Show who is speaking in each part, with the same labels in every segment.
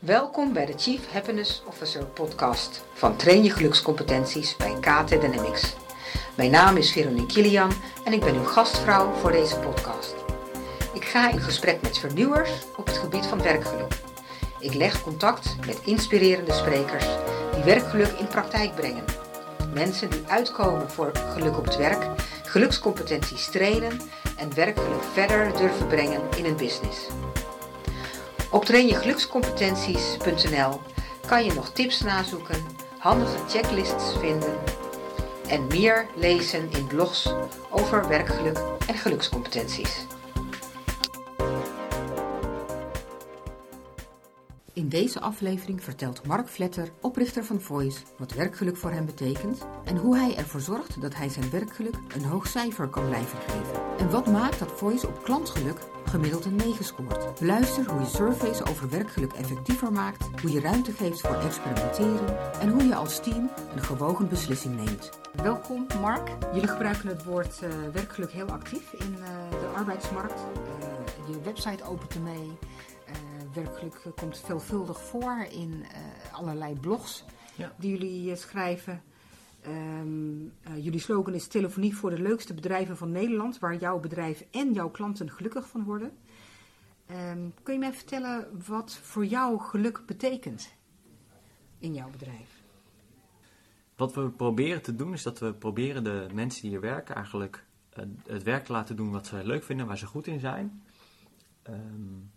Speaker 1: Welkom bij de Chief Happiness Officer podcast van Train je gelukscompetenties bij KT Dynamics. Mijn naam is Veronique Kilian en ik ben uw gastvrouw voor deze podcast. Ik ga in gesprek met vernieuwers op het gebied van werkgeluk. Ik leg contact met inspirerende sprekers die werkgeluk in praktijk brengen. Mensen die uitkomen voor geluk op het werk, gelukscompetenties trainen en werkgeluk verder durven brengen in een business. Op trainjegelukscompetenties.nl kan je nog tips nazoeken, handige checklists vinden en meer lezen in blogs over werkgeluk en gelukscompetenties. In deze aflevering vertelt Mark Vletter, oprichter van Voice, wat werkgeluk voor hem betekent en hoe hij ervoor zorgt dat hij zijn werkgeluk een hoog cijfer kan blijven geven. En wat maakt dat Voice op klantgeluk gemiddeld een 9 scoort. Beluister hoe je surveys over werkgeluk effectiever maakt, hoe je ruimte geeft voor experimenteren en hoe je als team een gewogen beslissing neemt. Welkom Mark. Jullie gebruiken het woord uh, werkgeluk heel actief in uh, de arbeidsmarkt. Uh, je website opent ermee. Werkgeluk komt veelvuldig voor in allerlei blogs ja. die jullie schrijven. Um, uh, jullie slogan is telefonie voor de leukste bedrijven van Nederland, waar jouw bedrijf en jouw klanten gelukkig van worden. Um, kun je mij vertellen wat voor jou geluk betekent in jouw bedrijf?
Speaker 2: Wat we proberen te doen is dat we proberen de mensen die hier werken eigenlijk het werk te laten doen wat ze leuk vinden, waar ze goed in zijn. Um,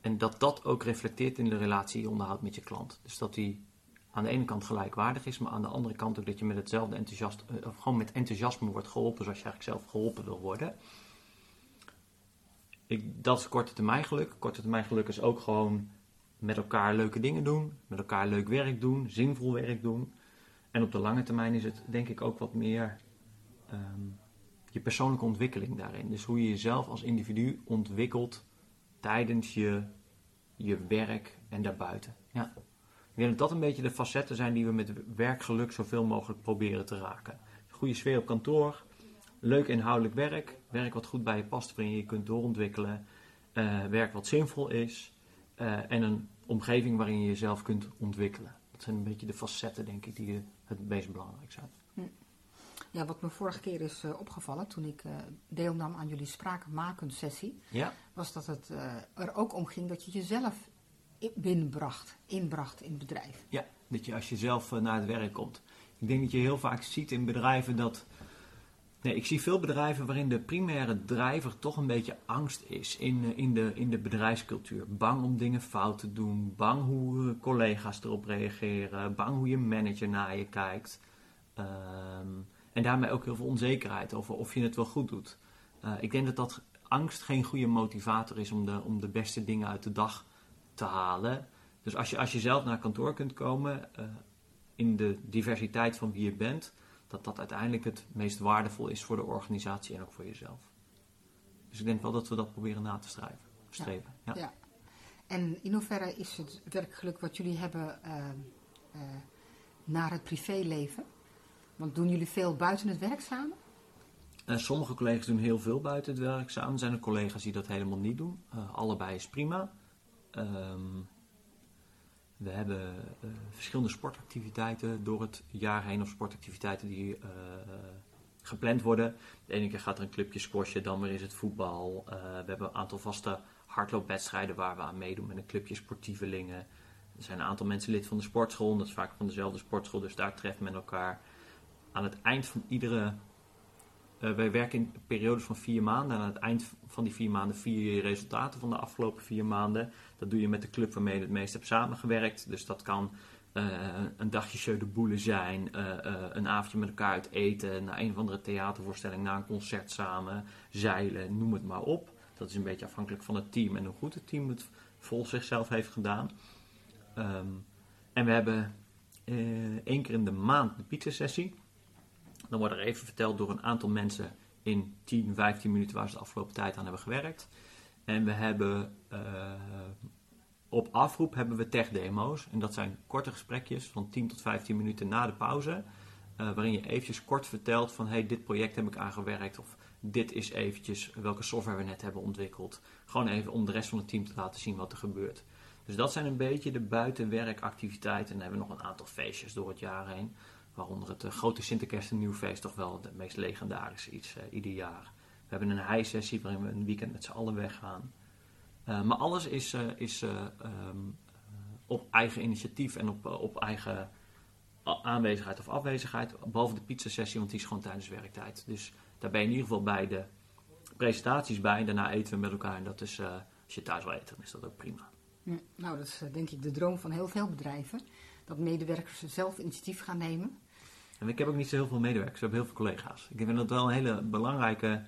Speaker 2: en dat dat ook reflecteert in de relatie die je onderhoudt met je klant. Dus dat die aan de ene kant gelijkwaardig is, maar aan de andere kant ook dat je met hetzelfde enthousiast, eh, of gewoon met enthousiasme wordt geholpen zoals je eigenlijk zelf geholpen wil worden. Ik, dat is korte termijn geluk. Korte termijn geluk is ook gewoon met elkaar leuke dingen doen, met elkaar leuk werk doen, zinvol werk doen. En op de lange termijn is het denk ik ook wat meer um, je persoonlijke ontwikkeling daarin. Dus hoe je jezelf als individu ontwikkelt tijdens je, je werk en daarbuiten. Ja. Ik denk dat dat een beetje de facetten zijn die we met werkgeluk zoveel mogelijk proberen te raken. Goede sfeer op kantoor, leuk inhoudelijk werk, werk wat goed bij je past, waarin je je kunt doorontwikkelen, uh, werk wat zinvol is uh, en een omgeving waarin je jezelf kunt ontwikkelen. Dat zijn een beetje de facetten, denk ik, die het meest belangrijk zijn.
Speaker 1: Ja, wat me vorige keer is uh, opgevallen toen ik uh, deelnam aan jullie spraakmakend sessie, ja. was dat het uh, er ook om ging dat je jezelf binnenbracht, inbracht in het bedrijf.
Speaker 2: Ja, dat je als je zelf eh, naar het werk komt. Ik denk dat je heel vaak ziet in bedrijven dat. Nee, ik zie veel bedrijven waarin de primaire drijver toch een beetje angst is in, eh, in, de, in de bedrijfscultuur. Bang om dingen fout te doen, bang hoe eh, collega's erop reageren, bang hoe je manager naar je kijkt. Um, en daarmee ook heel veel onzekerheid over of je het wel goed doet. Uh, ik denk dat dat angst geen goede motivator is om de, om de beste dingen uit de dag te halen. Dus als je, als je zelf naar kantoor kunt komen uh, in de diversiteit van wie je bent, dat dat uiteindelijk het meest waardevol is voor de organisatie en ook voor jezelf. Dus ik denk wel dat we dat proberen na te strijven, streven. Ja. ja.
Speaker 1: En in hoeverre is het werkgeluk wat jullie hebben uh, uh, naar het privéleven? Want doen jullie veel buiten het werk samen?
Speaker 2: sommige collega's doen heel veel buiten het werk samen. Zijn er collega's die dat helemaal niet doen. allebei is prima. Um, we hebben uh, verschillende sportactiviteiten door het jaar heen, of sportactiviteiten die gepland worden. De ene keer gaat er een clubje squashen, dan weer is het voetbal. We hebben een aantal vaste hardloopwedstrijden waar we aan meedoen met een clubje sportievelingen. Er zijn een aantal mensen lid van de sportschool, dat is vaak van dezelfde sportschool, dus daar treft men elkaar. Aan het eind van iedere uh, wij werken in periodes van vier maanden. En aan het eind van die vier maanden vier je resultaten van de afgelopen vier maanden. Dat doe je met de club waarmee je het meest hebt samengewerkt. Dus dat kan uh, een dagje show de boele zijn, uh, een avondje met elkaar uit eten, naar een of andere theatervoorstelling, naar een concert samen, zeilen, noem het maar op. Dat is een beetje afhankelijk van het team en hoe goed het team het vol zichzelf heeft gedaan. Um, en we hebben één keer in de maand de pizza sessie. Dan wordt er even verteld door een aantal mensen in 10, 15 minuten waar ze de afgelopen tijd aan hebben gewerkt. En we hebben uh, op afroep hebben we tech-demo's. En dat zijn korte gesprekjes van 10 tot 15 minuten na de pauze. Uh, waarin je eventjes kort vertelt van hey, dit project heb ik aangewerkt. Of dit is eventjes welke software we net hebben ontwikkeld. Gewoon even om de rest van het team te laten zien wat er gebeurt. Dus dat zijn een beetje de buitenwerkactiviteiten. En dan hebben we nog een aantal feestjes door het jaar heen. Waaronder het uh, grote Sinterkerst en Nieuwfeest toch wel het meest legendarische iets uh, ieder jaar. We hebben een high-sessie waarin we een weekend met z'n allen weggaan. Uh, maar alles is, is um, op eigen initiatief en op, op eigen aanwezigheid of afwezigheid. Behalve de pizza-sessie, want die is gewoon tijdens werktijd. Dus daar ben je in ieder geval bij de presentaties bij. Daarna eten we met elkaar. En dat is, als je thuis wil eten, dan is dat ook prima.
Speaker 1: Nou, dat is denk ik de droom van heel veel bedrijven. Dat medewerkers zelf initiatief gaan nemen.
Speaker 2: En ik heb ook niet zo heel veel medewerkers, ik heb heel veel collega's. Ik vind dat wel een hele belangrijke,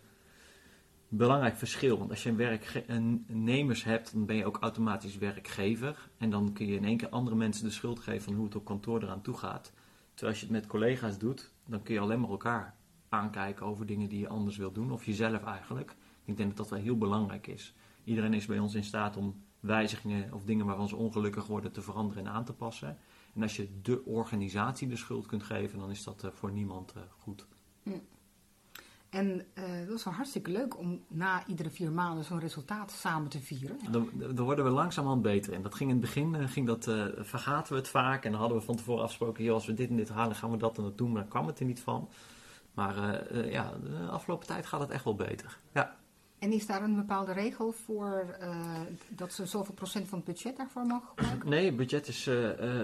Speaker 2: belangrijk verschil. Want als je werknemers hebt, dan ben je ook automatisch werkgever. En dan kun je in één keer andere mensen de schuld geven van hoe het op kantoor eraan toe gaat. Terwijl als je het met collega's doet, dan kun je alleen maar elkaar aankijken over dingen die je anders wil doen. Of jezelf eigenlijk. Ik denk dat dat wel heel belangrijk is. Iedereen is bij ons in staat om wijzigingen of dingen waarvan ze ongelukkig worden te veranderen en aan te passen. En als je de organisatie de schuld kunt geven, dan is dat uh, voor niemand uh, goed.
Speaker 1: Mm. En uh, dat is wel hartstikke leuk om na iedere vier maanden zo'n resultaat samen te vieren.
Speaker 2: Daar worden we langzamerhand beter in. Dat ging in het begin, ging dat, vergaten we het vaak. En dan hadden we van tevoren afgesproken, joh, als we dit en dit halen, gaan we dat en dat doen. Maar dan kwam het er niet van. Maar ja, de afgelopen tijd gaat het echt wel beter. Ja.
Speaker 1: En is daar een bepaalde regel voor uh, dat ze zoveel procent van het budget daarvoor mogen gebruiken?
Speaker 2: Nee, budget is, uh, uh,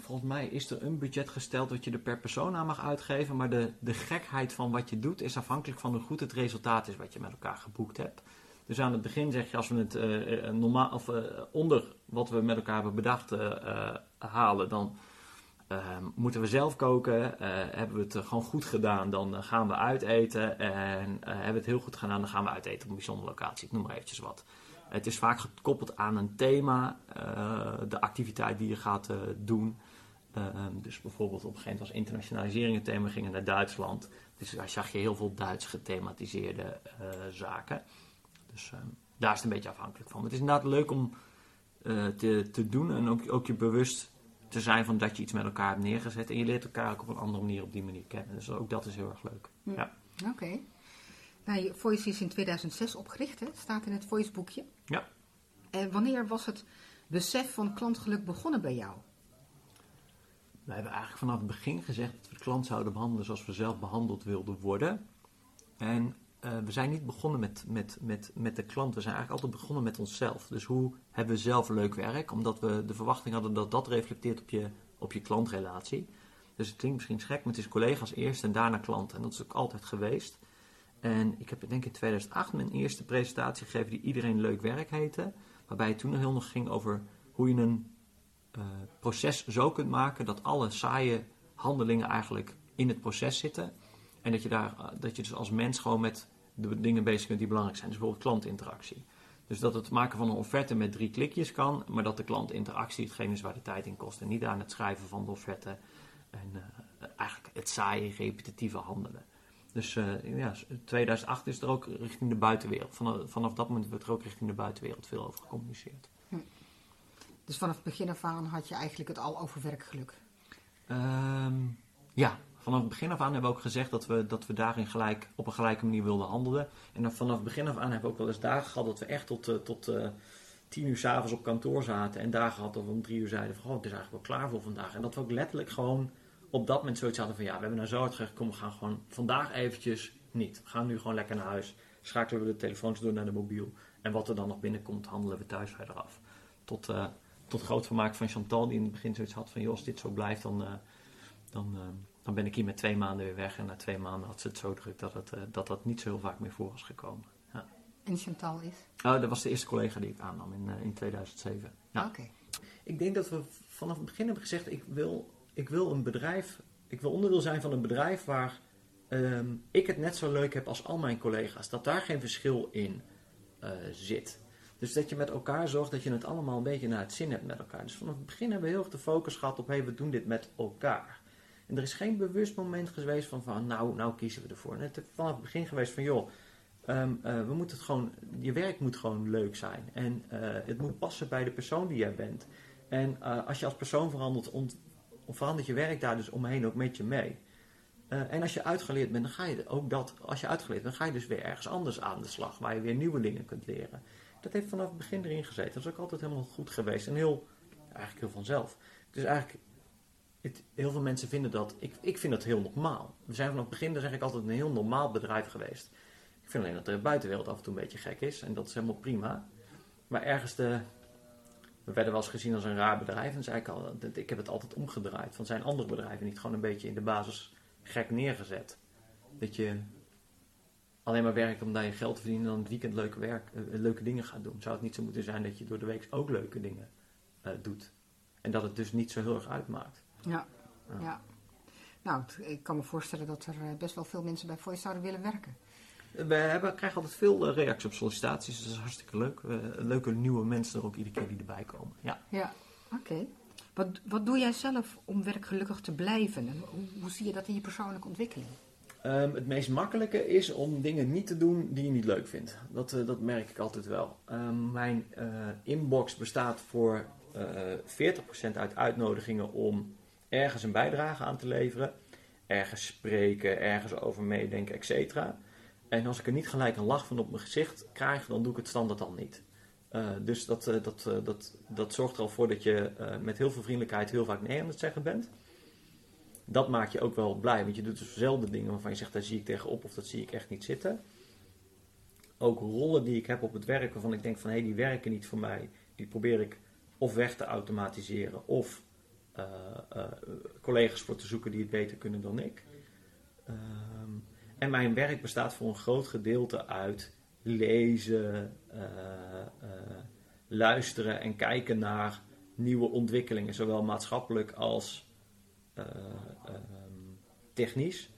Speaker 2: volgens mij is er een budget gesteld dat je er per persoon aan mag uitgeven. Maar de, de gekheid van wat je doet is afhankelijk van hoe goed het resultaat is wat je met elkaar geboekt hebt. Dus aan het begin zeg je, als we het normaal, of, onder wat we met elkaar hebben bedacht halen, dan Ehm, moeten we zelf koken? Uh, hebben we het gewoon goed gedaan? Dan uh, gaan we uiteten. En uh, hebben we het heel goed gedaan? Dan gaan we uiteten op een bijzondere locatie. Ik noem maar eventjes wat. Het is vaak gekoppeld aan een thema, de activiteit die je gaat doen. Ehm, dus bijvoorbeeld op een gegeven moment was internationalisering het thema, gingen naar Duitsland. Dus daar zag je heel veel Duits gethematiseerde zaken. Dus ehm, daar is het een beetje afhankelijk van. het is inderdaad leuk om te, te doen en ook, ook je bewust te zijn van dat je iets met elkaar hebt neergezet. En je leert elkaar ook op een andere manier op die manier kennen. Dus ook dat is heel erg leuk. Hm. Ja.
Speaker 1: Oké. Okay. Nou, Voice is in 2006 opgericht, hè? staat in het Voice boekje.
Speaker 2: Ja.
Speaker 1: En wanneer was het besef van klantgeluk begonnen bij jou?
Speaker 2: We hebben eigenlijk vanaf het begin gezegd dat we de klant zouden behandelen zoals we zelf behandeld wilden worden. En uh, we zijn niet begonnen met, met, met, met de klant, we zijn eigenlijk altijd begonnen met onszelf. Dus hoe hebben we zelf leuk werk? Omdat we de verwachting hadden dat dat reflecteert op je, op je klantrelatie. Dus het klinkt misschien gek, maar het is collega's eerst en daarna klanten. En dat is ook altijd geweest. En ik heb denk ik in 2008 mijn eerste presentatie gegeven die Iedereen Leuk Werk heette. Waarbij het toen heel nog ging over hoe je een uh, proces zo kunt maken dat alle saaie handelingen eigenlijk in het proces zitten. En dat je, daar, eh, dat je dus als mens gewoon met de dingen bezig bent die belangrijk zijn. Dus bijvoorbeeld klantinteractie. Dus dat het maken van een offerte met drie klikjes kan, maar dat de klantinteractie hetgeen is waar de tijd in kost. En niet aan het schrijven van de offerte en uh, eigenlijk het saaie, repetitieve handelen. Dus uh, ja, 2008 is er ook richting de buitenwereld. Vanaf, vanaf dat moment werd er ook richting de buitenwereld veel over gecommuniceerd. Hm.
Speaker 1: Dus vanaf het begin af aan had je eigenlijk het al over werkgeluk?
Speaker 2: Um, ja, vanaf het begin af aan hebben we ook gezegd dat we, dat we daarin gelijk, op een gelijke manier wilden handelen. En vanaf het begin af aan hebben we ook wel eens dagen gehad dat we echt tot, uh, tot uh, tien uur s'avonds op kantoor zaten. En dagen dat we om drie uur zeiden van, oh, het is eigenlijk wel klaar voor vandaag. En dat we ook letterlijk gewoon op dat moment zoiets hadden van, ja, we hebben nou zo hard gekomen, we gaan gewoon vandaag eventjes niet. We gaan nu gewoon lekker naar huis. Schakelen we de telefoons door naar de mobiel. En wat er dan nog binnenkomt, handelen we thuis verder af. Tot, uh, tot groot vermaak van Chantal, die in het begin zoiets had van, joh, als dit zo blijft, dan... dan dan ben ik hier met twee maanden weer weg. En na twee maanden had ze het zo druk dat het, uh, dat, dat niet zo heel vaak meer voor was gekomen. Ja.
Speaker 1: En Chantal is?
Speaker 2: Oh, dat was de eerste collega die ik aannam in, uh, in 2007. Ja.
Speaker 1: Oké.
Speaker 2: Ik denk dat we vanaf het begin hebben gezegd: ik wil, ik wil een bedrijf, ik wil onderdeel zijn van een bedrijf waar um, ik het net zo leuk heb als al mijn collega's. Dat daar geen verschil in uh, zit. Dus dat je met elkaar zorgt dat je het allemaal een beetje naar het zin hebt met elkaar. Dus vanaf het begin hebben we heel erg de focus gehad op: hé, hey, we doen dit met elkaar. En er is geen bewust moment geweest van, van nou, nou kiezen we ervoor. het is vanaf het begin geweest van, joh, um, uh, we moeten het gewoon, je werk moet gewoon leuk zijn. En uh, het moet passen bij de persoon die jij bent. En uh, als je als persoon verandert, ont, verandert je werk daar dus omheen ook met je mee. en als je uitgeleerd bent, dan ga je ook dat, als je uitgeleerd bent, dan ga je dus weer ergens anders aan de slag, waar je weer nieuwe dingen kunt leren. Dat heeft vanaf het begin erin gezeten. Dat is ook altijd helemaal goed geweest. En heel, eigenlijk heel vanzelf. Dus eigenlijk, het, heel veel mensen vinden dat, ik, ik vind dat heel normaal. We zijn vanaf het begin, zeg ik altijd, een heel normaal bedrijf geweest. Ik vind alleen dat de buitenwereld af en toe een beetje gek is. En dat is helemaal prima. Maar ergens de, we werden wel eens gezien als een raar bedrijf. En zei ik al, ik heb het altijd omgedraaid. Van zijn andere bedrijven niet gewoon een beetje in de basis gek neergezet. Dat je alleen maar werkt om daar je geld te verdienen en dan het weekend leuke, werk, eh, leuke dingen gaat doen. Zou het niet zo moeten zijn dat je door de week ook leuke dingen uh, doet? En dat het dus niet zo heel erg uitmaakt.
Speaker 1: Ja, ja. ja. Nou, ik kan me voorstellen dat er eh, best wel veel mensen bij Voice zouden willen werken.
Speaker 2: We hebben, krijgen altijd veel reacties op sollicitaties, dus dat is hartstikke leuk. leuke nieuwe mensen er ook iedere keer die erbij komen. Ja,
Speaker 1: ja oké. Wat, wat doe jij zelf om werkgelukkig te blijven? En hoe, hoe zie je dat in je persoonlijke ontwikkeling?
Speaker 2: Um, het meest makkelijke is om dingen niet te doen die je niet leuk vindt. Dat, uh, dat merk ik altijd wel. Um, mijn uh, inbox bestaat voor uh, eh, 40% uit uitnodigingen om ergens een bijdrage aan te leveren. Ergens spreken, ergens over meedenken, etc. En als ik er niet gelijk een lach van op mijn gezicht krijg, dan doe ik het standaard al niet. dus dat, dat, dat, dat zorgt er al voor dat je met heel veel vriendelijkheid heel vaak nee aan het zeggen bent dat maakt je ook wel blij. Want je doet dus dezelfde dingen waarvan je zegt, daar zie ik tegenop of dat zie ik echt niet zitten. Ook rollen die ik heb op het werk waarvan ik denk van hé, hey, die werken niet voor mij. Die probeer ik of weg te automatiseren of uh, collega's voor te zoeken die het beter kunnen dan ik. Um, en mijn werk bestaat voor een groot gedeelte uit lezen, uh, luisteren en kijken naar nieuwe ontwikkelingen, zowel maatschappelijk als uh, technisch.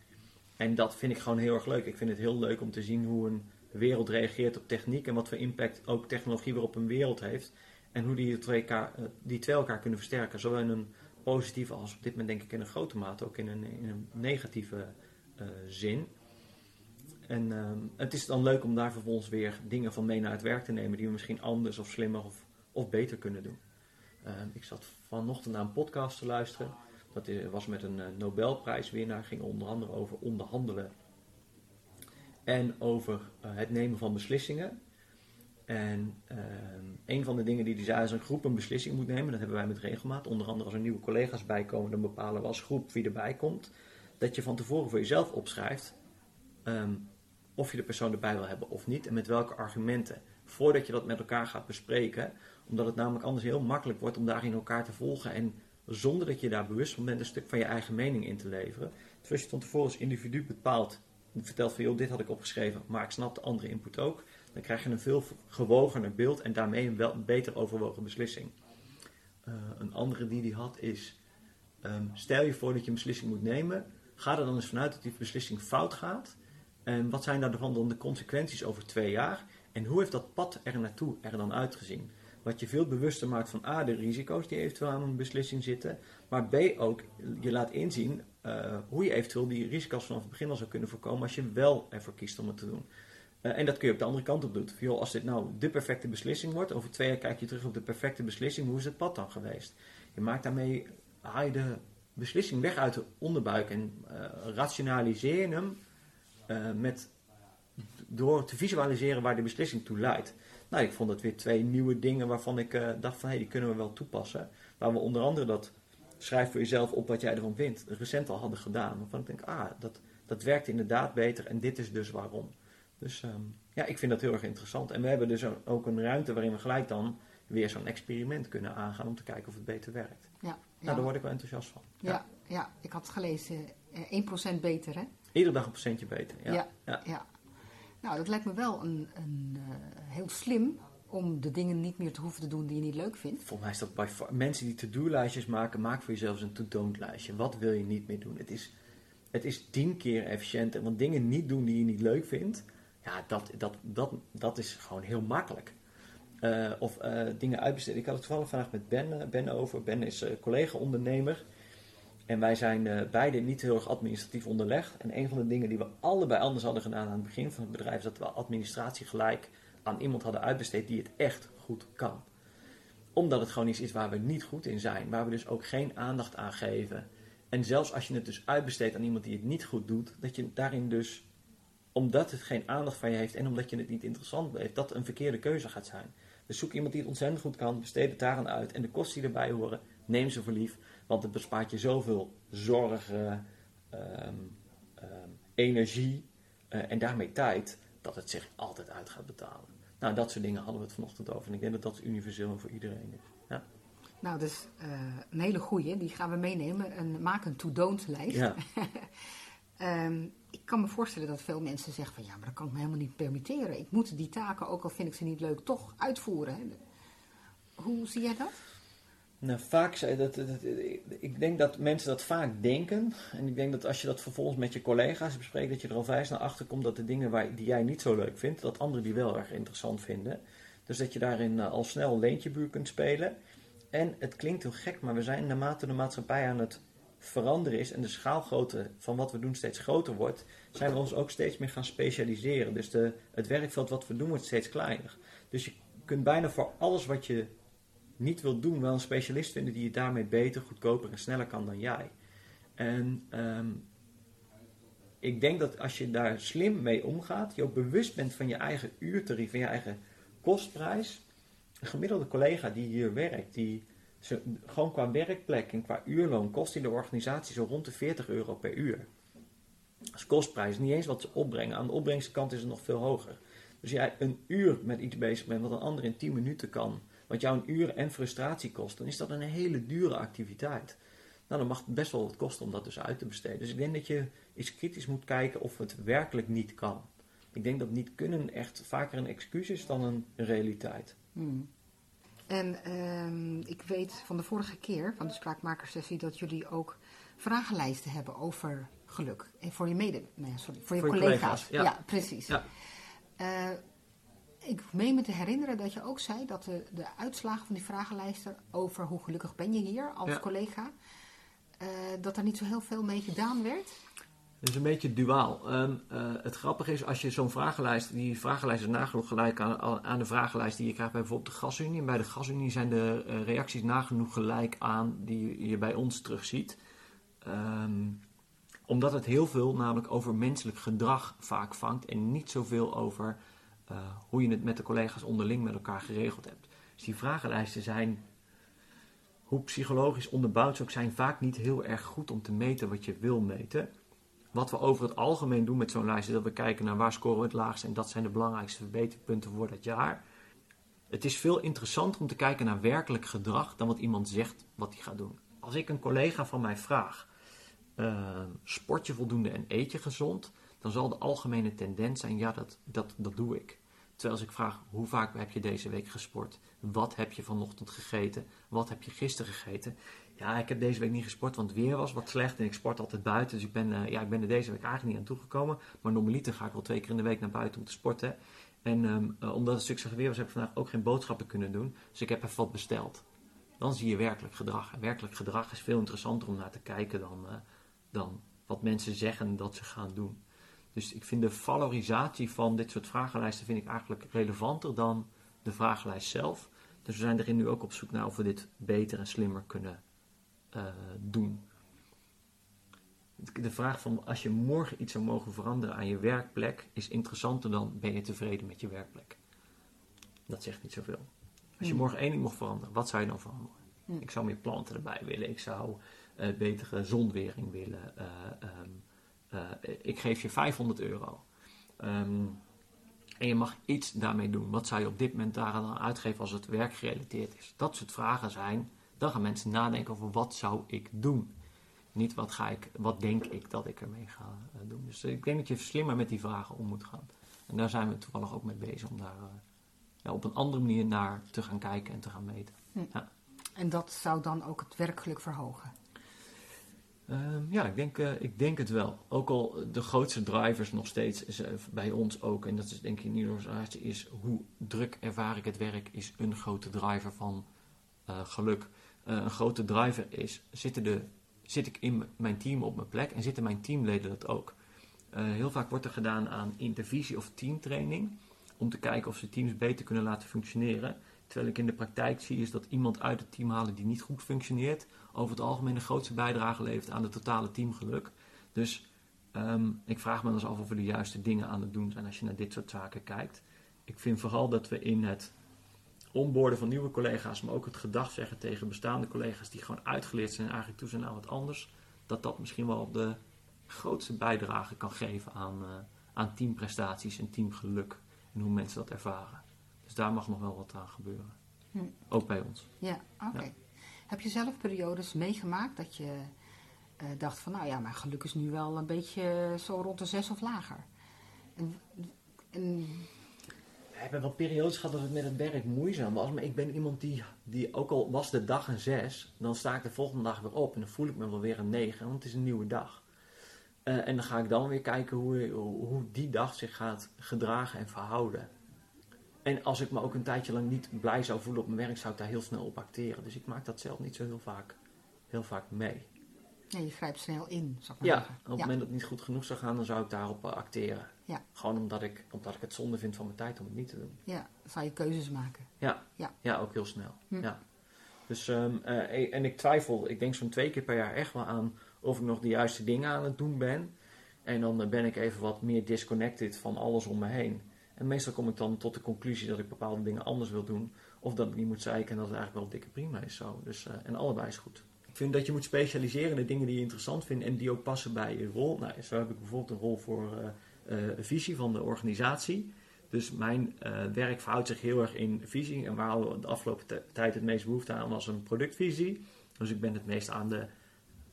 Speaker 2: En dat vind ik gewoon heel erg leuk. Ik vind het heel leuk om te zien hoe een wereld reageert op techniek en wat voor impact ook technologie weer op een wereld heeft. En hoe die twee, elkaar, eh, die twee elkaar kunnen versterken. Zowel in een positieve als op dit moment denk ik in een grote mate ook in een, in een negatieve uh, zin. En uh, het is dan leuk om daar vervolgens weer dingen van mee naar het werk te nemen die we misschien anders of slimmer of, of beter kunnen doen. Uh, ik zat vanochtend naar een podcast te luisteren dat was met een eh, Nobelprijswinnaar, ging onder andere over onderhandelen en over eh, het nemen van beslissingen. En ehm, een van de dingen die hij zei, als een groep een beslissing moet nemen, dat hebben wij met regelmaat, onder andere als er nieuwe collega's bijkomen, dan bepalen we als groep wie erbij komt, dat je van tevoren voor jezelf opschrijft ehm, of je de persoon erbij wil hebben of niet en met welke argumenten. Voordat je dat met elkaar gaat bespreken, omdat het namelijk anders heel makkelijk wordt om daarin elkaar te volgen en zonder dat je daar bewust van bent een stuk van je eigen mening in te leveren. Dus je van tevoren als individu bepaalt, vertelt van joh, dit had ik opgeschreven, maar ik snap de andere input ook, dan krijg je een veel gewogener beeld en daarmee een wel beter overwogen beslissing. Uh, een andere die die had is, um, stel je voor dat je een beslissing moet nemen, ga er dan eens vanuit dat die beslissing fout gaat. En wat zijn daarvan dan de consequenties over twee jaar? En hoe heeft dat pad er naartoe er dan uitgezien? Wat je veel bewuster maakt van A, de risico's die eventueel aan een beslissing zitten. Maar B, ook je laat inzien uh, hoe je eventueel die risico's vanaf het begin al zou kunnen voorkomen als je wel ervoor kiest om het te doen. Uh, en dat kun je op de andere kant op doen. Als dit nou de perfecte beslissing wordt, over twee jaar kijk je terug op de perfecte beslissing, hoe is het pad dan geweest? Je maakt daarmee, haal de beslissing weg uit de onderbuik en uh, rationaliseer hem met, door te visualiseren waar de beslissing toe leidt. Nou, ik vond dat weer twee nieuwe dingen waarvan ik dacht van hé, hey, die kunnen we wel toepassen. Waar we onder andere dat schrijf voor jezelf op wat jij ervan vindt, recent al hadden gedaan. Waarvan ik denk, ah, dat, dat werkt inderdaad beter en dit is dus waarom. Dus um, ja, ik vind dat heel erg interessant. En we hebben dus ook een ruimte waarin we gelijk dan weer zo'n experiment kunnen aangaan om te kijken of het beter werkt. Ja, nou, daar word ik wel enthousiast van.
Speaker 1: Ja, ja, ja. ik had gelezen, uh, 1% beter hè?
Speaker 2: Iedere dag een procentje beter,
Speaker 1: ja. ja. ja. Nou, dat lijkt me wel een, een uh, heel slim om de dingen niet meer te hoeven te doen die je niet leuk vindt.
Speaker 2: Volgens mij is dat bij mensen die to-do-lijstjes maken, maak voor jezelf een to-don't-lijstje. Wat wil je niet meer doen? Het is, het is tien keer efficiënter. Want dingen niet doen die je niet leuk vindt, ja, dat, dat, dat, dat is gewoon heel makkelijk. Uh, of uh, dingen uitbesteden. Ik had het toevallig vandaag met Ben, ben over. Ben is collega-ondernemer. En wij zijn beide niet heel erg administratief onderlegd. En een van de dingen die we allebei anders hadden gedaan aan het begin van het bedrijf, is dat we administratie gelijk aan iemand hadden uitbesteed die het echt goed kan. Omdat het gewoon iets is waar we niet goed in zijn, waar we dus ook geen aandacht aan geven. En zelfs als je het dus uitbesteedt aan iemand die het niet goed doet, dat je daarin dus omdat het geen aandacht van je heeft en omdat je het niet interessant heeft, dat een verkeerde keuze gaat zijn. Dus zoek iemand die het ontzettend goed kan, besteed het daaraan uit en de kosten die erbij horen, neem ze voor lief, want het bespaart je zoveel zorg, uh, energie uh, en daarmee tijd, dat het zich altijd uit gaat betalen. Nou, dat soort dingen hadden we het vanochtend over en ik denk dat dat universeel voor iedereen is. Ja.
Speaker 1: Nou, dus uh, een hele goeie, die gaan we meenemen en maak een to-don't lijst. Ja. um, ik kan me voorstellen dat veel mensen zeggen van ja, maar dat kan ik me helemaal niet permitteren. Ik moet die taken, ook al vind ik ze niet leuk, toch uitvoeren. Hè? Hoe zie jij dat?
Speaker 2: Nou, vaak dat, dat, ik denk dat mensen dat vaak denken. En ik denk dat als je dat vervolgens met je collega's bespreekt, dat je er al vijf naar achter komt dat de dingen waar, die jij niet zo leuk vindt, dat anderen die wel erg interessant vinden. Dus dat je daarin uh, al snel leentjebuur kunt spelen. En het klinkt heel gek, maar we zijn naarmate de maatschappij aan het veranderen is en de schaalgrootte van wat we doen steeds groter wordt, zijn we ons ook steeds meer gaan specialiseren. Dus de, het werkveld wat we doen wordt steeds kleiner. Dus je kunt bijna voor alles wat je niet wilt doen, wel een specialist vinden die je daarmee beter, goedkoper en sneller kan dan jij. En um, ik denk dat als je daar slim mee omgaat, je ook bewust bent van je eigen uurtarief, van je eigen kostprijs. Een gemiddelde collega die hier werkt, die gewoon qua werkplek en qua uurloon kost in de organisatie zo rond de 40 euro per uur. Is kostprijs, niet eens wat ze opbrengen. Aan de opbrengskant is het nog veel hoger. Dus jij een uur met iets bezig bent wat een ander in 10 minuten kan, wat jou een uur en frustratie kost, dan is dat een hele dure activiteit. Nou, dan mag het best wel wat kosten om dat dus uit te besteden. Dus ik denk dat je iets kritisch moet kijken of het werkelijk niet kan. Ik denk dat niet kunnen echt vaker een excuus is dan een realiteit. Hmm.
Speaker 1: En uh, ik weet van de vorige keer, van de spraakmakersessie, dat jullie ook vragenlijsten hebben over geluk. En voor je mede, nee, sorry, voor je, collega's. ja. precies. Ja. Uh, ik meen me te herinneren dat je ook zei dat de, de uitslagen van die vragenlijsten over hoe gelukkig ben je hier als collega, uh, dat er niet zo heel veel mee gedaan werd.
Speaker 2: Is een beetje duaal. Um, uh, het grappige is, als je zo'n vragenlijst, die vragenlijst is nagenoeg gelijk aan, aan de vragenlijst die je krijgt bij bijvoorbeeld de gasunie. En bij de gasunie zijn de uh, reacties nagenoeg gelijk aan die je bij ons terugziet. Um, omdat het heel veel namelijk over menselijk gedrag vaak vangt en niet zoveel over uh, hoe je het met de collega's onderling met elkaar geregeld hebt. Dus die vragenlijsten zijn, hoe psychologisch onderbouwd ze ook zijn, vaak niet heel erg goed om te meten wat je wil meten. Wat we over het algemeen doen met zo'n lijst is dat we kijken naar waar scoren we het laagst en dat zijn de belangrijkste verbeterpunten voor dat jaar. Het is veel interessanter om te kijken naar werkelijk gedrag dan wat iemand zegt wat hij gaat doen. Als ik een collega van mij vraag, uh, sport je voldoende en eet je gezond? Dan zal de algemene tendens zijn, ja dat, dat, dat doe ik. Terwijl als ik vraag, hoe vaak heb je deze week gesport? Wat heb je vanochtend gegeten? Wat heb je gisteren gegeten? Ja, ik heb deze week niet gesport, want het weer was wat slecht en ik sport altijd buiten. Dus ik ben, uh, ja, ik ben er deze week eigenlijk niet aan toegekomen. Maar normaliter ga ik wel twee keer in de week naar buiten om te sporten. En um, uh, omdat het stuk weer was, heb ik vandaag ook geen boodschappen kunnen doen. Dus ik heb even wat besteld. Dan zie je werkelijk gedrag. En werkelijk gedrag is veel interessanter om naar te kijken dan, uh, dan wat mensen zeggen dat ze gaan doen. Dus ik vind de valorisatie van dit soort vragenlijsten vind ik eigenlijk relevanter dan de vragenlijst zelf. Dus we zijn erin nu ook op zoek naar of we dit beter en slimmer kunnen uh, doen. De vraag van als je morgen iets zou mogen veranderen aan je werkplek is interessanter dan ben je tevreden met je werkplek. Dat zegt niet zoveel. Als je hmm. morgen één ding mocht veranderen, wat zou je dan veranderen? Hmm. Ik zou meer planten erbij willen. Ik zou uh, betere zonwering willen. Uh, um, uh, ik geef je 500 euro. Um, en je mag iets daarmee doen. Wat zou je op dit moment daar dan uitgeven als het werkgerelateerd is? Dat soort vragen zijn dan gaan mensen nadenken over wat zou ik doen. Niet wat, ga ik, wat denk ik dat ik ermee ga uh, doen. Dus ik denk dat je slimmer met die vragen om moet gaan. En daar zijn we toevallig ook mee bezig om daar uh, ja, op een andere manier naar te gaan kijken en te gaan meten. Hm. Ja.
Speaker 1: En dat zou dan ook het werkgeluk verhogen?
Speaker 2: Uh, ja, ik denk, uh, ik denk het wel. Ook al de grootste drivers nog steeds is, bij ons ook, en dat is denk ik in ieder geval is hoe druk ervaar ik het werk, is een grote driver van geluk. Eh, een grote driver is, zitten de, zit ik in mijn team op mijn plek en zitten mijn teamleden dat ook. Uh, heel vaak wordt er gedaan aan intervisie of teamtraining om te kijken of ze teams beter kunnen laten functioneren. Terwijl ik in de praktijk zie is dat iemand uit het team halen die niet goed functioneert, over het algemeen de grootste bijdrage levert aan het totale teamgeluk. Dus Ehm, ik vraag me dan eens af of we de juiste dingen aan het doen zijn als je naar dit soort zaken kijkt. Ik vind vooral dat we in het onboorden van nieuwe collega's, maar ook het gedag zeggen tegen bestaande collega's die gewoon uitgeleerd zijn en eigenlijk toe zijn naar wat anders, dat dat misschien wel de grootste bijdrage kan geven aan, uh, aan teamprestaties en teamgeluk en hoe mensen dat ervaren. Dus daar mag nog wel wat aan gebeuren. Hm. Ook bij ons.
Speaker 1: Ja, oké. Heb je zelf periodes meegemaakt dat je uh, dacht van, nou ja, mijn geluk is nu wel een beetje zo rond de zes of lager? En,
Speaker 2: en... Hebben wel periodes gehad dat het met het werk moeizaam was, maar ik ben iemand die, die ook al was de dag een zes, dan sta ik de volgende dag weer op en dan voel ik me wel weer een negen, want het is een nieuwe dag. Uh, en dan ga ik dan weer kijken hoe, hoe die dag zich gaat gedragen en verhouden. En als ik me ook een tijdje lang niet blij zou voelen op mijn werk, zou ik daar heel snel op acteren. Dus ik maak dat zelf niet zo heel vaak, heel vaak mee.
Speaker 1: Nee, je grijpt snel in, zou ik
Speaker 2: maar
Speaker 1: ja, zeggen.
Speaker 2: op het moment dat het niet goed genoeg zou gaan, dan zou ik daarop uh, acteren. Ja. Gewoon omdat ik, omdat ik het zonde vind van mijn tijd om het niet te doen.
Speaker 1: Ja, dan zou je keuzes maken.
Speaker 2: Ja, ja. ja ook heel snel. Hm. Ja. Dus, um, uh, en ik twijfel, ik denk zo'n twee keer per jaar echt wel aan of ik nog de juiste dingen aan het doen ben. En dan ben ik even wat meer disconnected van alles om me heen. En meestal kom ik dan tot de conclusie dat ik bepaalde dingen anders wil doen. Of dat ik niet moet zeiken en dat het eigenlijk wel dikke prima is zo. Dus, uh, en allebei is goed. Ik vind dat je moet specialiseren in de dingen die je interessant vindt en die ook passen bij je rol. Nou, zo heb ik bijvoorbeeld een rol voor uh, uh, visie van de organisatie. Dus mijn werk verhoudt zich heel erg in visie. En waar we de afgelopen tijd het meest behoefte aan was een productvisie. Dus ik ben het meest aan de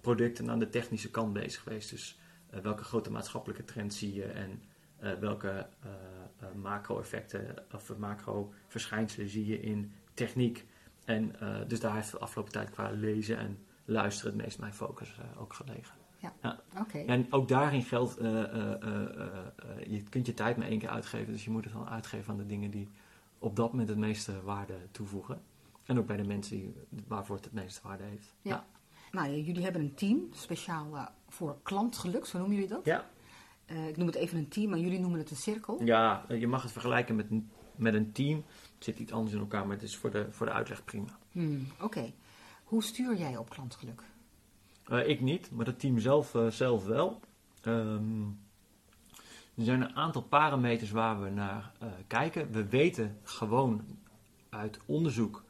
Speaker 2: producten en aan de technische kant bezig geweest. Dus welke grote maatschappelijke trends zie je en welke macro-effecten of macro-verschijnselen zie je in techniek. En dus daar heeft de afgelopen tijd qua lezen en luisteren het meest mijn focus uh, ook gelegen.
Speaker 1: Ja, ja. oké.
Speaker 2: En ook daarin geldt, je kunt je tijd maar één keer uitgeven, dus je moet het dan uitgeven aan de dingen die op dat moment het meeste waarde toevoegen. En ook bij de mensen die, waarvoor het het meeste waarde heeft.
Speaker 1: Ja. ja. Nou, jullie hebben een team speciaal voor klantgeluk, zo noemen jullie dat?
Speaker 2: Ja.
Speaker 1: Uh, ik noem het even een team, maar jullie noemen het een cirkel.
Speaker 2: Ja, je mag het vergelijken met, met een team. Het zit iets anders in elkaar, maar het is voor de, voor de uitleg prima.
Speaker 1: Hmm, Oké. Hoe stuur jij op klantgeluk?
Speaker 2: Uh, ik niet, maar het team zelf, uh, zelf wel. Um, er zijn een aantal parameters waar we naar kijken. We weten gewoon uit onderzoek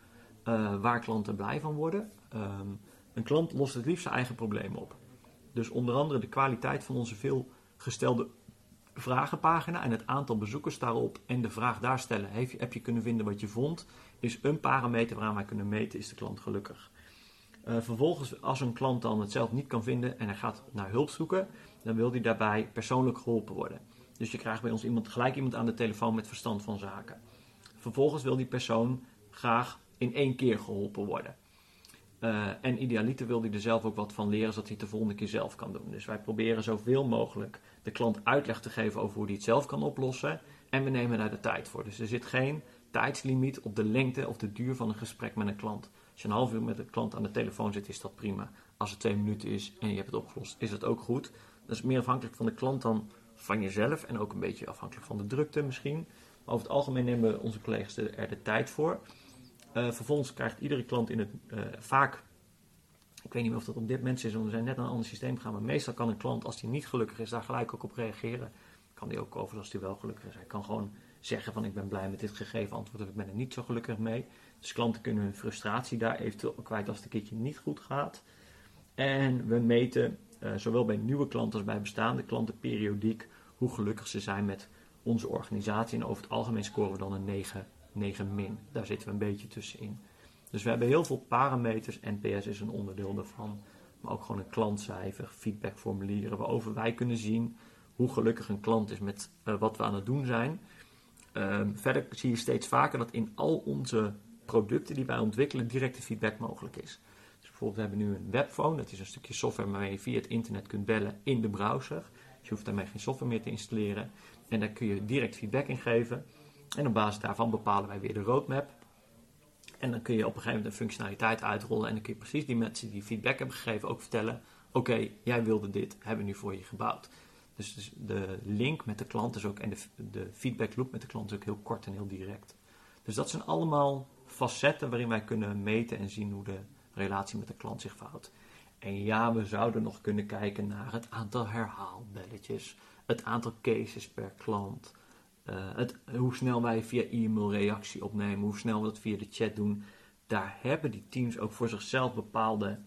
Speaker 2: waar klanten blij van worden. Um, een klant lost het liefst zijn eigen problemen op. Dus onder andere de kwaliteit van onze veel gestelde vragenpagina en het aantal bezoekers daarop en de vraag daar stellen, heb je, heb je kunnen vinden wat je vond, is een parameter waaraan wij kunnen meten, is de klant gelukkig. Uh, vervolgens, als een klant dan het zelf niet kan vinden en hij gaat naar hulp zoeken, dan wil hij daarbij persoonlijk geholpen worden. Dus je krijgt bij ons iemand, gelijk iemand aan de telefoon met verstand van zaken. Vervolgens wil die persoon graag in één keer geholpen worden. Uh, en idealiter wil hij er zelf ook wat van leren, zodat hij het de volgende keer zelf kan doen. Dus wij proberen zoveel mogelijk de klant uitleg te geven over hoe hij het zelf kan oplossen. En we nemen daar de tijd voor. Dus er zit geen tijdslimiet op de lengte of de duur van een gesprek met een klant. Als je een half uur met een klant aan de telefoon zit, is dat prima. Als het twee minuten is en je hebt het opgelost, is dat ook goed. Dat is meer afhankelijk van de klant dan van jezelf. En ook een beetje afhankelijk van de drukte misschien. Maar over het algemeen nemen onze collega's er de tijd voor. Uh, vervolgens krijgt iedere klant in het uh, vaak, ik weet niet meer of dat op dit moment is, want we zijn net naar een ander systeem gegaan, maar meestal kan een klant, als hij niet gelukkig is, daar gelijk ook op reageren. Kan die ook over als hij wel gelukkig is. Hij kan gewoon zeggen van ik ben blij met dit gegeven antwoord of ik ben er niet zo gelukkig mee. Dus klanten kunnen hun frustratie daar eventueel kwijt als het een keertje niet goed gaat. En we meten uh, zowel bij nieuwe klanten als bij bestaande klanten periodiek hoe gelukkig ze zijn met onze organisatie. En over het algemeen scoren we dan een 9 9 min. Daar zitten we een beetje tussenin. Dus we hebben heel veel parameters. NPS is een onderdeel daarvan. Maar ook gewoon een klantcijfer, feedbackformulieren. Waarover wij kunnen zien hoe gelukkig een klant is met uh, wat we aan het doen zijn. Uh, verder zie je steeds vaker dat in al onze producten die wij ontwikkelen directe feedback mogelijk is. Dus bijvoorbeeld, we hebben nu een webphone. Dat is een stukje software waarmee je via het internet kunt bellen in de browser. Dus je hoeft daarmee geen software meer te installeren. En daar kun je direct feedback in geven. En op basis daarvan bepalen wij weer de roadmap. En dan kun je op een gegeven moment een functionaliteit uitrollen. En dan kun je precies die mensen die feedback hebben gegeven ook vertellen: Oké, jij wilde dit, hebben we nu voor je gebouwd. Dus, dus de link met de klant is ook, en de, de feedback loop met de klant is ook heel kort en heel direct. Dus dat zijn allemaal facetten waarin wij kunnen meten en zien hoe de relatie met de klant zich verhoudt. En ja, we zouden nog kunnen kijken naar het aantal herhaalbelletjes, het aantal cases per klant, eh, het, hoe snel wij via e-mail reactie opnemen, hoe snel we dat via de chat doen. Daar hebben die teams ook voor zichzelf bepaalde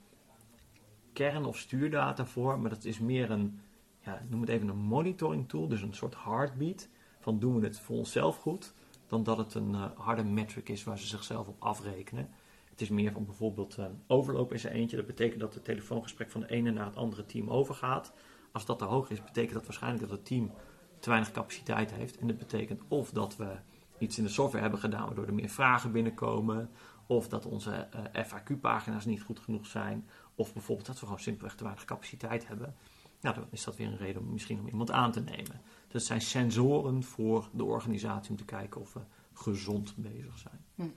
Speaker 2: kern- of stuurdata voor, maar dat is meer een, ja, noem het even een monitoring tool, dus een soort heartbeat van doen we het voor onszelf goed, dan dat het een uh, harde metric is waar ze zichzelf op afrekenen. Het is meer van bijvoorbeeld uh, overloop is er eentje, dat betekent dat het telefoongesprek van de ene naar het andere team overgaat. Als dat te hoog is, betekent dat waarschijnlijk dat het team te weinig capaciteit heeft. En dat betekent of dat we iets in de software hebben gedaan waardoor er meer vragen binnenkomen, of dat onze uh, FAQ-pagina's niet goed genoeg zijn, of bijvoorbeeld dat we gewoon simpelweg te weinig capaciteit hebben. Nou, dan is dat weer een reden om misschien om iemand aan te nemen. Dat zijn sensoren voor de organisatie om te kijken of we gezond bezig zijn.
Speaker 1: Hm.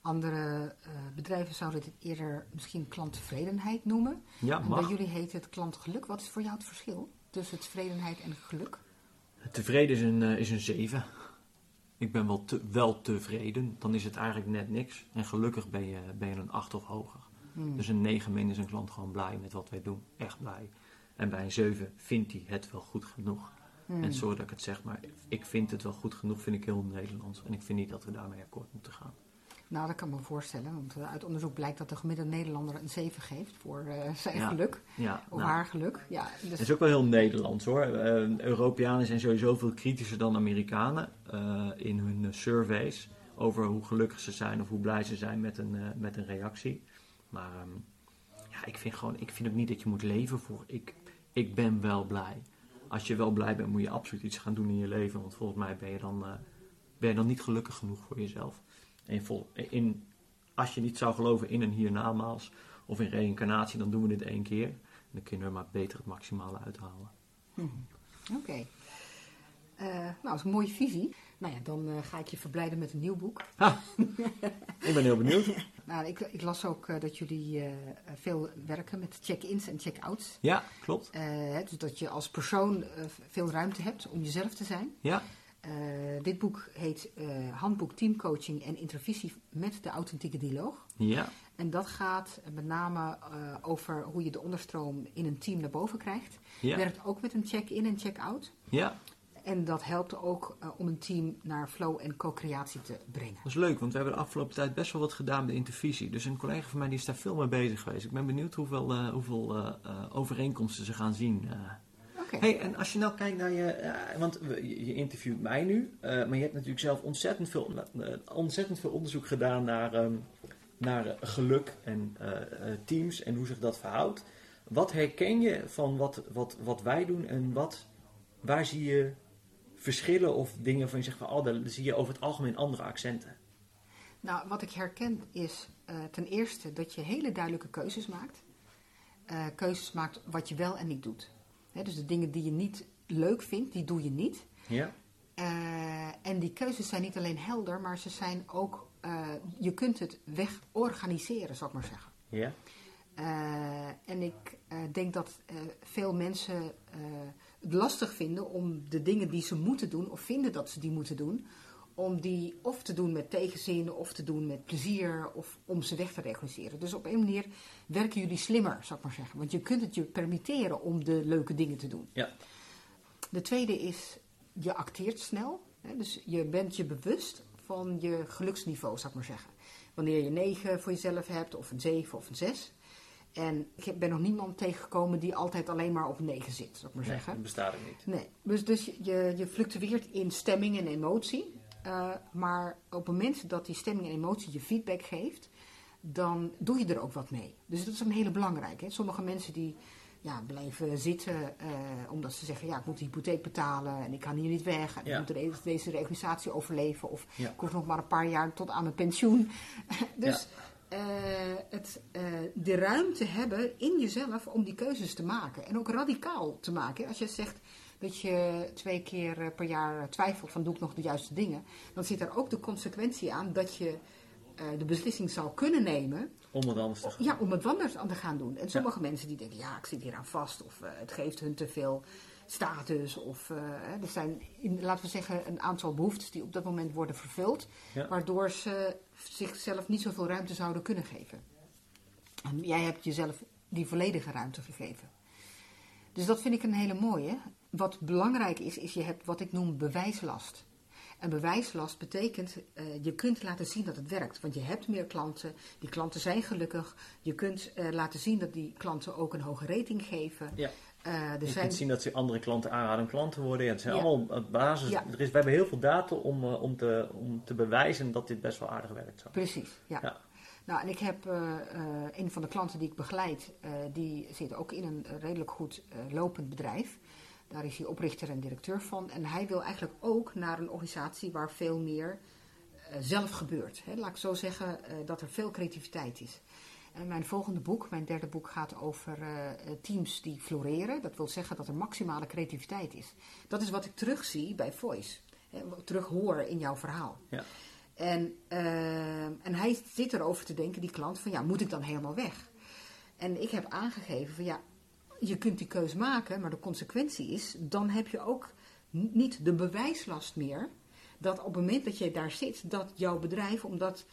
Speaker 1: Andere uh, bedrijven zouden dit eerder misschien klanttevredenheid noemen.
Speaker 2: Ja, mag.
Speaker 1: bij jullie heet het klantgeluk. Wat is voor jou het verschil tussen tevredenheid en geluk?
Speaker 2: Tevreden is een, uh, is een 7. Ik ben wel, te, wel tevreden. Dan is het eigenlijk net niks. En gelukkig ben je, ben je een 8 of hoger.
Speaker 1: Hmm.
Speaker 2: Dus een 9 min is een klant gewoon blij met wat wij doen. Echt blij. En bij een 7 vindt hij het wel goed genoeg.
Speaker 1: Hmm.
Speaker 2: En sorry dat ik het zeg, maar ik vind het wel goed genoeg, vind ik heel Nederlands. En ik vind niet dat we daarmee akkoord moeten gaan.
Speaker 1: Nou, dat kan ik me voorstellen. Want uh, uit onderzoek blijkt dat de gemiddelde Nederlander een 7 geeft voor uh, zijn
Speaker 2: Ja.
Speaker 1: geluk.
Speaker 2: Ja,
Speaker 1: Of
Speaker 2: nou,
Speaker 1: haar geluk. Ja, dus,
Speaker 2: Het is ook wel heel Nederlands hoor. Uh, Europeanen zijn sowieso veel kritischer dan Amerikanen uh, in hun surveys over hoe gelukkig ze zijn of hoe blij ze zijn met een, met een reactie. Maar um, ja, ik vind gewoon, ik vind ook niet dat je moet leven voor ik, ik ben wel blij. Als je wel blij bent, moet je absoluut iets gaan doen in je leven. Want volgens mij ben je dan, uh, ben je dan niet gelukkig genoeg voor jezelf. En vol, in, als je niet zou geloven in een hiernamaals of in reïncarnatie, dan doen we dit één keer. En dan kunnen we maar beter het maximale uithalen.
Speaker 1: Hmm. Oké. Okay. Uh, nou, dat is een mooie visie. Nou ja, dan uh, ga ik je verblijden met een nieuw boek.
Speaker 2: Ik ben heel benieuwd.
Speaker 1: nou, ik, ik, las ook uh, dat jullie veel werken met check-ins en check-outs.
Speaker 2: Ja, klopt.
Speaker 1: dus dat je als persoon veel ruimte hebt om jezelf te zijn.
Speaker 2: Ja.
Speaker 1: Dit boek heet Handboek Teamcoaching en Intervisie met de Authentieke Dialoog.
Speaker 2: Ja.
Speaker 1: En dat gaat met name over hoe je de onderstroom in een team naar boven krijgt.
Speaker 2: Ja.
Speaker 1: Werkt ook met een check-in en check-out.
Speaker 2: Ja.
Speaker 1: En dat helpt ook om een team naar flow en co-creatie te brengen.
Speaker 2: Dat is leuk, want we hebben de afgelopen tijd best wel wat gedaan met intervisie. Dus een collega van mij die is daar veel mee bezig geweest. Ik ben benieuwd hoeveel, hoeveel overeenkomsten ze gaan zien.
Speaker 1: Okay.
Speaker 2: Hey, en als je nou kijkt naar je, want je, interviewt mij nu, maar je hebt natuurlijk zelf ontzettend veel, ontzettend veel onderzoek gedaan naar, um, naar geluk en teams en hoe zich dat verhoudt. Wat herken je van wat, wat, wat wij doen en wat, waar zie je verschillen of dingen van je zegt van, oh, daar zie je over het algemeen andere accenten?
Speaker 1: Nou, wat ik herken is ten eerste dat je hele duidelijke keuzes maakt. keuzes maakt wat je wel en niet doet. He, dus de dingen die je niet leuk vindt, die doe je niet.
Speaker 2: Ja.
Speaker 1: Uh, en die keuzes zijn niet alleen helder, maar ze zijn ook. Je kunt het wegorganiseren, zou ik maar zeggen.
Speaker 2: Ja.
Speaker 1: Uh, en ik denk dat veel mensen het lastig vinden om de dingen die ze moeten doen, of vinden dat ze die moeten doen, om die of te doen met tegenzin, of te doen met plezier, of om ze weg te organiseren. Dus op een manier werken jullie slimmer, zou ik maar zeggen. Want je kunt het je permitteren om de leuke dingen te doen.
Speaker 2: Ja.
Speaker 1: De tweede is, je acteert snel. Hè? Dus je bent je bewust van je geluksniveau, zou ik maar zeggen. Wanneer je 9 voor jezelf hebt, of een 7 of een 6. En ik ben nog niemand tegengekomen die altijd alleen maar op 9 zit, zou ik maar
Speaker 2: nee,
Speaker 1: zeggen.
Speaker 2: dat bestaat er niet.
Speaker 1: Nee, dus, dus je, je fluctueert in stemming en emotie. Uh, maar op het moment dat die stemming en emotie je feedback geeft, dan doe je er ook wat mee. Dus dat is een hele belangrijke. Hè? Sommige mensen die ja, blijven zitten uh, omdat ze zeggen, ja, ik moet de hypotheek betalen en ik kan hier niet weg. En
Speaker 2: Ja.
Speaker 1: ik moet deze, deze reorganisatie overleven of
Speaker 2: Ja.
Speaker 1: ik hoef nog maar een paar jaar tot aan mijn pensioen. dus eh, het, eh, de ruimte hebben in jezelf om die keuzes te maken. En ook radicaal te maken. Als je zegt dat je twee keer eh, per jaar twijfelt van doe ik nog de juiste dingen. Dan zit er ook de consequentie aan dat je de beslissing zou kunnen nemen
Speaker 2: Om wat anders te gaan.
Speaker 1: ja, om het anders aan te gaan doen. En sommige mensen die denken, ja, ik zit hier aan vast. Of het geeft hun te veel status. Of eh, er zijn, in, laten we zeggen, een aantal behoeftes die op dat moment worden vervuld.
Speaker 2: Ja.
Speaker 1: Waardoor ze zichzelf niet zoveel ruimte zouden kunnen geven. En jij hebt jezelf die volledige ruimte gegeven. Dus dat vind ik een hele mooie. Wat belangrijk is, is je hebt wat ik noem bewijslast. En bewijslast betekent, uh, je kunt laten zien dat het werkt. Want je hebt meer klanten, die klanten zijn gelukkig. Je kunt uh, laten zien dat die klanten ook een hoge rating geven.
Speaker 2: Ja.
Speaker 1: Uh, er
Speaker 2: je
Speaker 1: zijn...
Speaker 2: kunt zien dat ze andere klanten aanraden klanten worden. Ja, het zijn
Speaker 1: Ja.
Speaker 2: allemaal op basis.
Speaker 1: Ja.
Speaker 2: Er is, we hebben heel veel data om, eh, om, te, om te bewijzen dat dit best wel aardig werkt. Zo.
Speaker 1: Precies, ja.
Speaker 2: Ja.
Speaker 1: Nou, en ik heb eh, eh, een van de klanten die ik begeleid, eh, die zit ook in een redelijk goed eh, lopend bedrijf. Daar is hij oprichter en directeur van. En hij wil eigenlijk ook naar een organisatie waar veel meer eh, zelf gebeurt. Hè. Laat ik zo zeggen eh, dat er veel creativiteit is. En mijn volgende boek, mijn derde boek, gaat over eh, eh, teams die floreren. Dat wil zeggen dat er maximale creativiteit is. Dat is wat ik terugzie bij Voice. Hè, wat ik terug hoor in jouw verhaal.
Speaker 2: Ja.
Speaker 1: En, eh, en hij zit erover te denken, die klant, van ja, moet ik dan helemaal weg? En ik heb aangegeven van ja, je kunt die keus maken, maar de consequentie is, dan heb je ook niet de bewijslast meer. Dat op het moment dat je daar zit, dat jouw bedrijf, omdat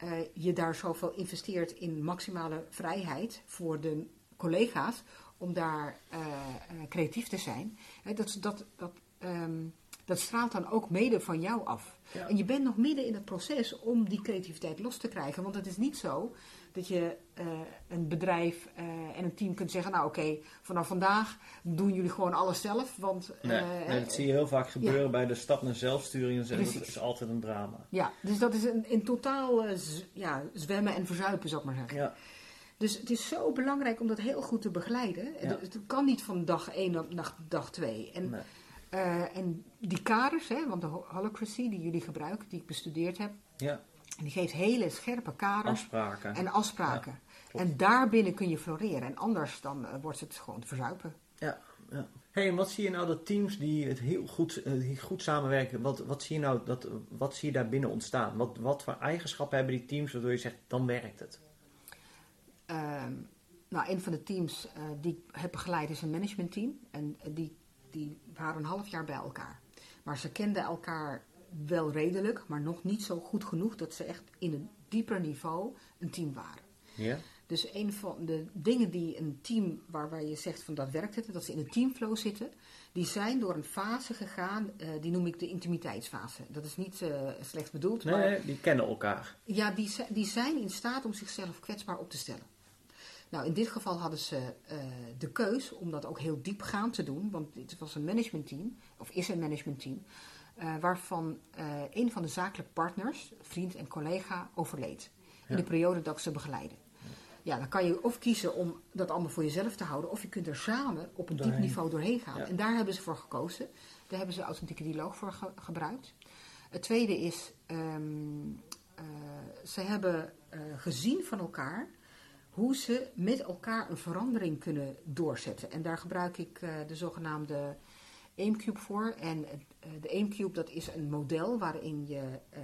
Speaker 1: eh, je daar zoveel investeert in maximale vrijheid voor de collega's, om daar eh, eh, creatief te zijn, hè, dat, dat, dat, ehm, dat straalt dan ook mede van jou af.
Speaker 2: Ja.
Speaker 1: En je bent nog midden in het proces om die creativiteit los te krijgen. Want het is niet zo dat je eh, een bedrijf eh, en een team kunt zeggen: Nou, oké, vanaf vandaag doen jullie gewoon alles zelf. Want
Speaker 2: Nee,
Speaker 1: eh,
Speaker 2: nee, dat zie je heel vaak gebeuren bij de stap naar zelfsturing. En. Dat is altijd een drama.
Speaker 1: ja, dus dat is een, in totaal ja, zwemmen en verzuipen, zou ik maar zeggen.
Speaker 2: Ja,
Speaker 1: Dus het is zo belangrijk om dat heel goed te begeleiden.
Speaker 2: Ja.
Speaker 1: Het, het kan niet van dag 1 op naar dag 2. En,
Speaker 2: nee.
Speaker 1: Eh, en die kaders, hè, want de ho- holacracy die jullie gebruiken, die ik bestudeerd heb,
Speaker 2: ja.
Speaker 1: en die geeft hele scherpe kaders.
Speaker 2: afspraken.
Speaker 1: En afspraken.
Speaker 2: klopt.
Speaker 1: en daarbinnen kun je floreren. En anders dan eh, wordt het gewoon verzuipen.
Speaker 2: Ja, ja. Hey, en wat zie je nou dat teams die het heel goed, eh, die goed samenwerken, wat, wat zie je nou dat, wat zie je daar binnen ontstaan? Wat, wat voor eigenschappen hebben die teams waardoor je zegt, dan werkt het?
Speaker 1: Ehm, nou, een van de teams die ik heb begeleid is een managementteam. En die, die waren een half jaar bij elkaar. Maar ze kenden elkaar wel redelijk, maar nog niet zo goed genoeg dat ze echt in een dieper niveau een team waren.
Speaker 2: Ja?
Speaker 1: Dus een van de dingen die een team, waarbij je zegt van dat werkt het, dat ze in een teamflow zitten, die zijn door een fase gegaan, eh, die noem ik de intimiteitsfase. Dat is niet eh, slecht bedoeld,
Speaker 2: Nee,
Speaker 1: maar
Speaker 2: die kennen elkaar.
Speaker 1: ja, die, die zijn in staat om zichzelf kwetsbaar op te stellen. Nou, in dit geval hadden ze eh, de keus om dat ook heel diepgaand te doen, want het was een managementteam, of is een managementteam, eh, waarvan eh, een van de zakelijke partners, vriend en collega, overleed. In de periode dat ik ze begeleiden. Ja, dan kan je of kiezen om dat allemaal voor jezelf te houden, of je kunt er samen op een diep niveau doorheen gaan.
Speaker 2: Ja.
Speaker 1: En daar hebben ze voor gekozen. Daar hebben ze authentieke dialoog voor ge- gebruikt. Het tweede is, ehm, eh, ze hebben gezien van elkaar hoe ze met elkaar een verandering kunnen doorzetten. En daar gebruik ik eh, de zogenaamde Aimcube voor. En eh, de Aimcube dat is een model waarin je eh,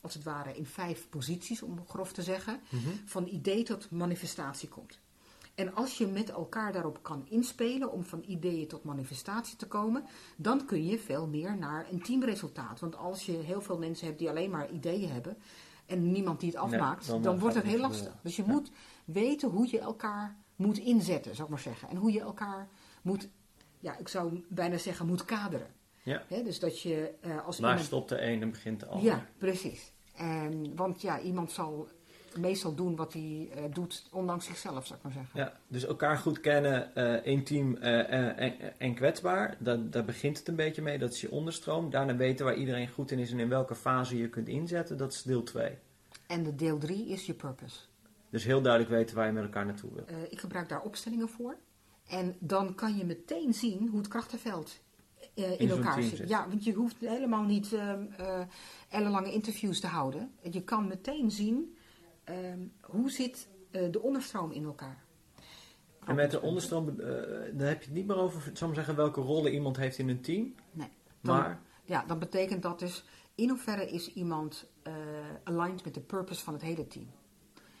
Speaker 1: als het ware in vijf posities, om grof te zeggen, van idee tot manifestatie komt. En als je met elkaar daarop kan inspelen om van ideeën tot manifestatie te komen, dan kun je veel meer naar een teamresultaat. Want als je heel veel mensen hebt die alleen maar ideeën hebben en niemand die het afmaakt,
Speaker 2: dan,
Speaker 1: dan, wordt het heel lastig. Dus je
Speaker 2: Ja.
Speaker 1: moet weten hoe je elkaar moet inzetten, zou ik maar zeggen. En hoe je elkaar moet, ja, ik zou bijna zeggen, moet kaderen.
Speaker 2: Ja.
Speaker 1: Dus dat je eh, als
Speaker 2: Waar
Speaker 1: iemand...
Speaker 2: stopt de een en begint de ander?
Speaker 1: Ja, precies. En, want ja, iemand zal meestal doen wat hij eh, doet, ondanks zichzelf, zou ik maar zeggen.
Speaker 2: Ja, dus elkaar goed kennen, eh intiem en, en kwetsbaar. Daar, daar begint het een beetje mee. Dat is je onderstroom. Daarna weten waar iedereen goed in is en in welke fase je kunt inzetten. Dat is deel 2.
Speaker 1: En de deel 3 is je purpose.
Speaker 2: Dus heel duidelijk weten waar je met elkaar naartoe wil.
Speaker 1: Eh, ik gebruik daar opstellingen voor. En dan kan je meteen zien hoe het krachtenveld eh, in, elkaar zit.
Speaker 2: zit.
Speaker 1: Ja, want je hoeft helemaal niet ehm eh, ellenlange interviews te houden. Je kan meteen zien ehm, hoe zit de onderstroom in elkaar.
Speaker 2: En met de onderstroom, dan heb je het niet meer over, zal ik zeggen, welke rollen iemand heeft in een team.
Speaker 1: Nee. Dan,
Speaker 2: Maar,
Speaker 1: Ja, dan betekent dat dus in hoeverre is iemand aligned met de purpose van het hele team.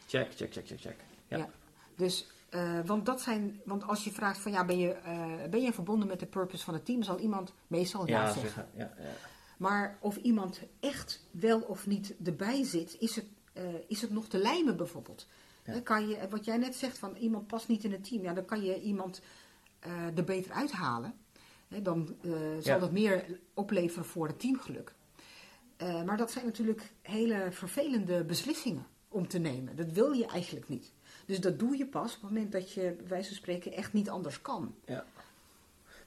Speaker 2: Check, check, check, check, check. Ja.
Speaker 1: Ja. Dus, eh, want, dat zijn, want als je vraagt van ja, ben je, eh, ben je verbonden met de purpose van het team, zal iemand meestal ja,
Speaker 2: Ja,
Speaker 1: zeggen.
Speaker 2: zeggen. Ja, ja.
Speaker 1: Maar of iemand echt wel of niet erbij zit, is het, eh, is het nog te lijmen bijvoorbeeld. Hè, Kan je, wat jij net zegt, van iemand past niet in het team, ja, dan kan je iemand er beter uithalen. Hè, dan zal dat meer opleveren voor het teamgeluk. Maar dat zijn natuurlijk hele vervelende beslissingen om te nemen. Dat wil je eigenlijk niet. Dus dat doe je pas op het moment dat je, bij wijze van spreken, echt niet anders kan.
Speaker 2: Ja.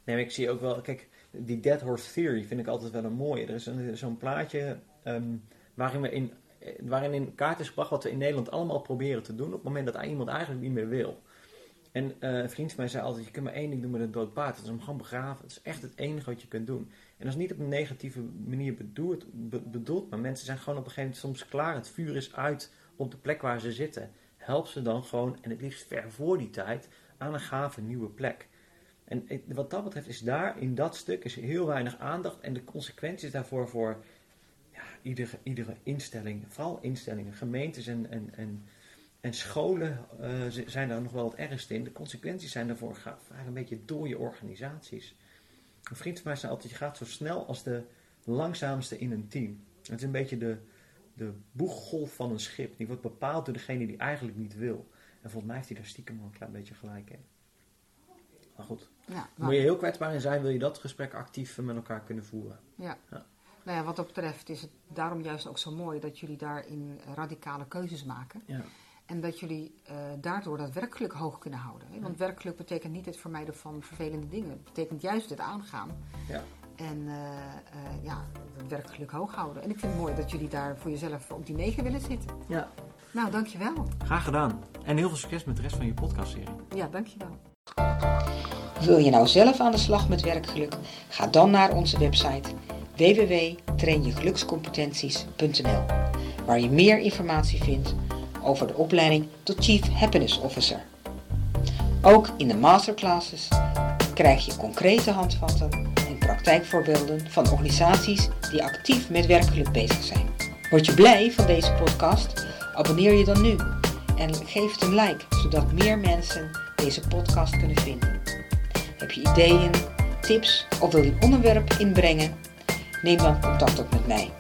Speaker 2: Nee, maar ik zie ook wel, kijk, die Dead Horse Theory vind ik altijd wel een mooie. Er is zo'n plaatje ehm, waarin, we in, eh, waarin in kaart is gebracht wat we in Nederland allemaal proberen te doen op het moment dat iemand eigenlijk niet meer wil. En eh, een vriend van mij zei altijd, je kunt maar één ding doen met een dood paard. Dat is hem gewoon begraven. Dat is echt het enige wat je kunt doen. En dat is niet op een negatieve manier bedoeld, be- bedoeld maar mensen zijn gewoon op een gegeven moment soms klaar. Het vuur is uit op de plek waar ze zitten. Help ze dan gewoon, en het liefst ver voor die tijd, aan een gave nieuwe plek. En wat dat betreft is daar in dat stuk is heel weinig aandacht. En de consequenties daarvoor voor ja, iedere, iedere instelling, vooral instellingen, gemeentes en, en, en, en scholen eh, zijn daar nog wel het ergste in. De consequenties zijn daarvoor vaak een beetje dode organisaties. Een vriend van mij zei altijd, je gaat zo snel als de langzaamste in een team. Het is een beetje de, de boeggolf van een schip. Die wordt bepaald door degene die eigenlijk niet wil. En volgens mij heeft hij daar stiekem wel een klein beetje gelijk in. Maar goed,
Speaker 1: Ja, nou,
Speaker 2: moet je heel kwetsbaar in zijn, wil je dat gesprek actief met elkaar kunnen voeren.
Speaker 1: Ja.
Speaker 2: Ja.
Speaker 1: Nou ja, wat dat betreft is het daarom juist ook zo mooi dat jullie daarin radicale keuzes maken.
Speaker 2: Ja.
Speaker 1: En dat jullie eh, daardoor dat werkgeluk hoog kunnen houden. Hè? Want werkgeluk betekent niet het vermijden van vervelende dingen. Het betekent juist het aangaan.
Speaker 2: Ja.
Speaker 1: En eh, eh, ja, het werkgeluk hoog houden. En ik vind het mooi dat jullie daar voor jezelf op die negen willen zitten.
Speaker 2: ja.
Speaker 1: Nou, dankjewel.
Speaker 2: Graag gedaan. En heel veel succes met de rest van je podcastserie.
Speaker 1: Ja, dankjewel.
Speaker 3: Wil je nou zelf aan de slag met werkgeluk? Ga dan naar onze website www.trainjegelukscompetenties.nl waar je meer informatie vindt over de opleiding tot Chief Happiness Officer. Ook in de masterclasses krijg je concrete handvatten en praktijkvoorbeelden van organisaties die actief met werkgeluk bezig zijn. Word je blij van deze podcast? Abonneer je dan nu en geef het een like, zodat meer mensen deze podcast kunnen vinden. Heb je ideeën, tips of wil je een onderwerp inbrengen? Neem dan contact op met mij.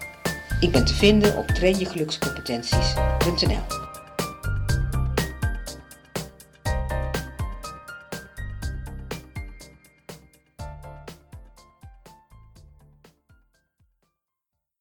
Speaker 3: Ik ben te vinden op trainjegelukscompetenties.nl